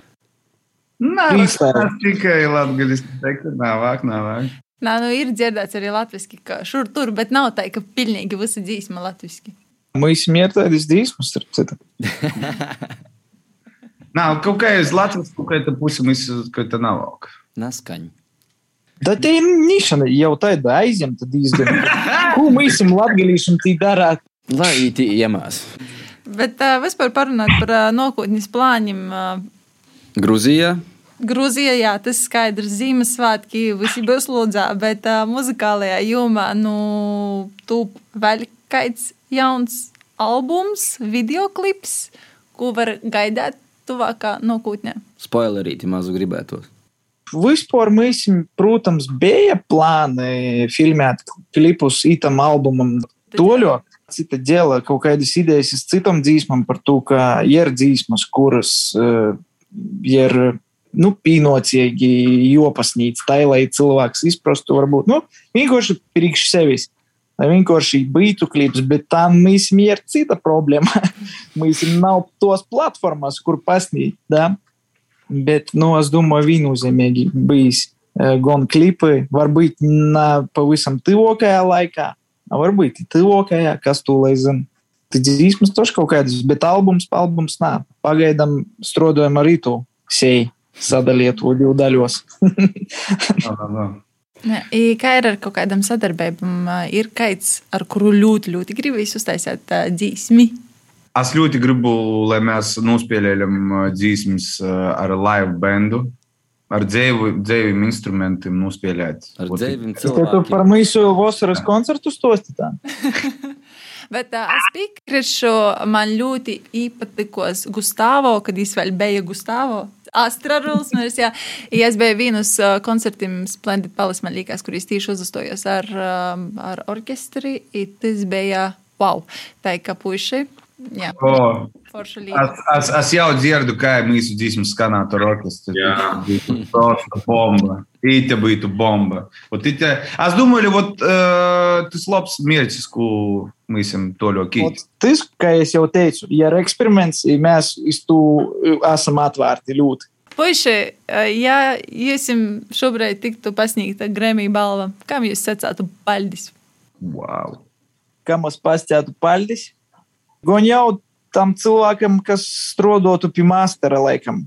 Nē, tas tikai latviešu tekstu nav vāk, nav vāk. Nā, nu ir dzirdēts arī latviešu, ka šur tur, bet nav tā, ka pilnīgi visa dzīsma latviešu. Mēs smērtējamies dzīsmas, starp citu. *laughs* Nav kaut kā uz latviešu, kaut kā tā puse, mēs kaut kā tā nav vāk. Naskaņa. Da te ir nišana jau tāda aizņemta diezgan. Ko mēs esam latgalīšiem tī darāt? Lai īti iemās. Bet uh, vispār parunāt par uh, nākotnes plāniem. Uh, Gruzija. Grūzijā, jā, tas skaidrs. Ziemassvētki visi būs lūdzā, bet uh, muzikālajā jomā, nu, tu vēl kāds jauns albums, videoklips, ko var gaidāt tuvākā nākotnē. Spoilerīti mazu gribētos. Vispār mēs, protams, bija plāni filmēt klipus itam albumam. Toļo cita dēla kaut kādas idejas iz citam dzīsmam par to, ka ir dzīsmas, kuras uh, ir nu, pīnocīgi jopasnīts, tā lai cilvēks izprastu, varbūt nu, vienkārši priekš sevis. Lai vienkārši būtu klips, bet tā mēs ir cita problēma. *laughs* mēs nav tos platformas, kur pasniegt. Da? Bet, nu, es domāju, viennozīmīgi bijis eh, gan klipi, varbūt ne pavisam tuvākajā laikā, a varbūt tuvākajā, kas to lai zina. Tad dzīsmas toši kaut kādas, bet albums, albums nā. Pagaidām strādājam arī to seju sadaliet to divu daļos. Nav, nav, nav. Ne, i Kā ir ar kaut kādam sadarbībam? Ir kāds, ar kuru ļoti, ļoti gribīs uztaisīt uh, dzīsmi. Es ļoti gribu, lai mēs nospēlējam dzīsmas ar live bandu, ar dzīvu, dzīviem instrumentiem nospēlēt. Ar dzēvim Tad tu cilvēkiem. par mūsu vasaras koncertu stosti tā. *laughs* Bet uh, es piekrītu, man ļoti īpatikos Gustavo, kad viņš vēl bija Gustavo. Astra Rulsmers, jā. Ja es biju vienus uh, koncertiem Splendid Palace, man liekas, kur es tieši uzstojos ar, um, ar orķestri. Tas bija wow. Tā kā puiši. Jā, O, forša Es, līnija. es, es jau dzirdu, kā mūsu dzīsmu skanētu ar orķestru. Jā. Просто bomba. Ita būtu bomba. Вот ita, es domāju, вот, uh, tas labs mērķis, ko mēs esam to ļoti Ot, Tas, kā es jau teicu, ja ir eksperiments, ja mēs iz to esam atvērti ļoti. Puiši, uh, ja jūs šobrīd tiktu pasniegta Grammy balva, kam jūs sacātu paldies? Wow. Kam es pastātu paldies? Gan jau tam cilvēkam, kas strādātu pie mastera laikam.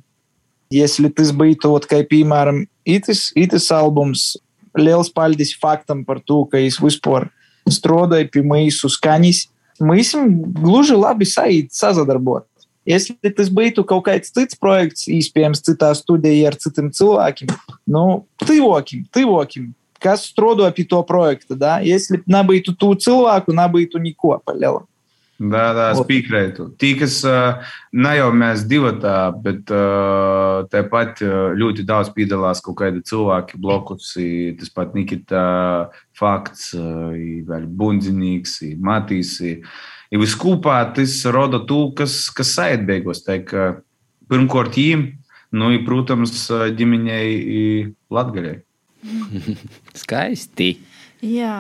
Если tas būtu, ot, kā piemēram, itis, itis albums, liels paldies faktam par to, ka es vispār strādāju pie mūsu skaņas. Mēs gluži labi saīt, sazadarbot. Если tas būtu kaut kāds cits projekts, iespējams, citā studijā ar citiem cilvēkiem, nu, tīvokim, tīvokim, kas strādā pie to projekta. Da? Если nebūtu tu cilvēku, nebūtu neko paļāva. Da, da, es piekrītu. Tīkas, ne jau mēs divi tā, bet tāpat ļoti daudz piedalās kaut kādi cilvēki blokus. Tas pat Nikita fakts, i vēl Bundzinīgs, i Matīs. viss kopā tas rada to, kas, kas sait beigās. Pirmkārt jīm, nu, i, protams, ģimeņai i Latgaļai. *laughs* Skaisti. Jā,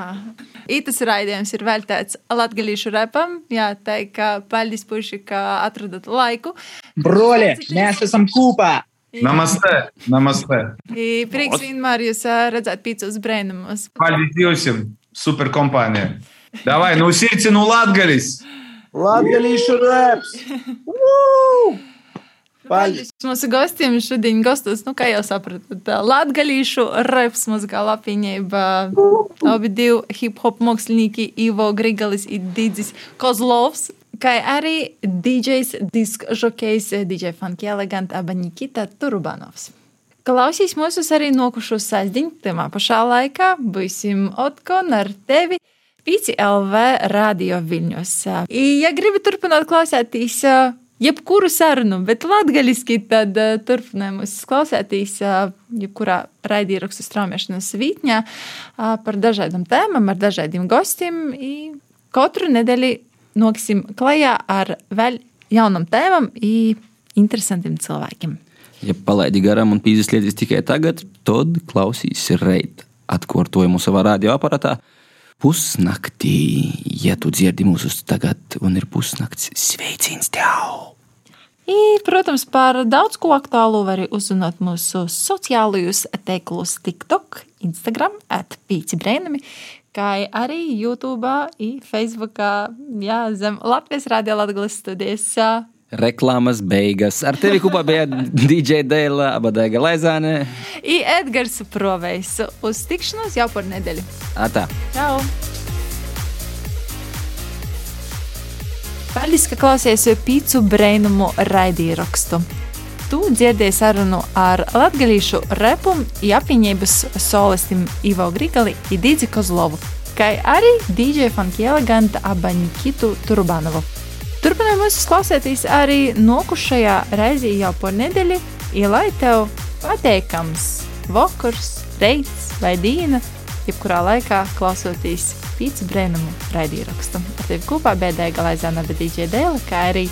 ītas raidījums ir veltīts latgadījušu repam. Jā, tā kā paldies puiši, ka atradat laiku. Broļi, mēs esam kopā! Namaste! Namaste! I Prieks vienmēr jūs redzēt pīcus brēnumus. Paldies jums! Super kompānija! Davai, nu sirds, nu Latgaļis! Latgalīšu reps! *laughs* Woo! Paldies mūsu gostiem šodien gastos, nu kā jau sapratat, latgadījušu reps muzikāla apvienība. Abi divi hip-hop mākslinieki Ivo Grigalis un Digis Kozlovs. Kā arī DJs, disk žokejs, DJ Funky Elegant, aba Nikita Turbanovs. Klausīs mūsu arī nokušo sasdiņu, tajā pašā laikā būsim Otkon ar tevi. Pīci LV radio Viļņos. I, Ja gribi turpināt klausēties ā, jebkuru sarunu, bet latgaļiski, tad ā, turpinājums mūs klausēties ā, jebkurā raidierakstu straumēšanas vītņā ā, par dažādām tēmām, ar dažādiem gostiem. I Katru nedēļu noksim klajā ar vēl jaunam tēmam un interesantiem cilvēkiem. Ja palaidi garām un pīzes lietas tikai tagad, tad klausīs reit atkārtojumu savā radioaparatā. pusnaktī. Ja tu dzirdi mūsu tagad, un ir pusnakts, sveiciens tev! I, protams, par daudz ko aktuālu var arī uzzināt mūsu sociālajos tīklos, TikTok, Instagram, atpīci brēnumi, kā arī YouTube, Facebook, jā, zem Latvijas Rādio Latvijas studijas. Reklāmas beigas. Ar tevi kopā bija *laughs* DJ Dēla, Abadēga Laizāne. I Edgars Provejs. Uz tikšanos jau par nedēļu. Atā. Čau! Paldies, ka klausies pīcu brainumu raidīrakstu. Tu dzirdēji sarunu ar latgalīšu repu apvienības solistim Ivo Grigali un Dīdzi Kozlovu, kā arī DJ Funky Eleganta Abaņikitu Turbanovu. Turpinājumā mums klausēties arī nokušajā reizī jau par nedēļu, ielai tev pateikams vakars, reits vai dīna, jebkurā laikā klausoties pīcis brēnumu raidīrakstu. Ar tevi kopā bēdēja Galaizāna Bedīģē Dēla, kā arī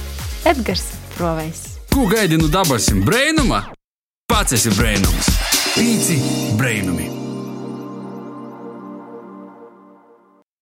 Edgars Provejs. Ko gaidi no dabasim brēnuma? Pats esi brēnums. Pīci brēnumi.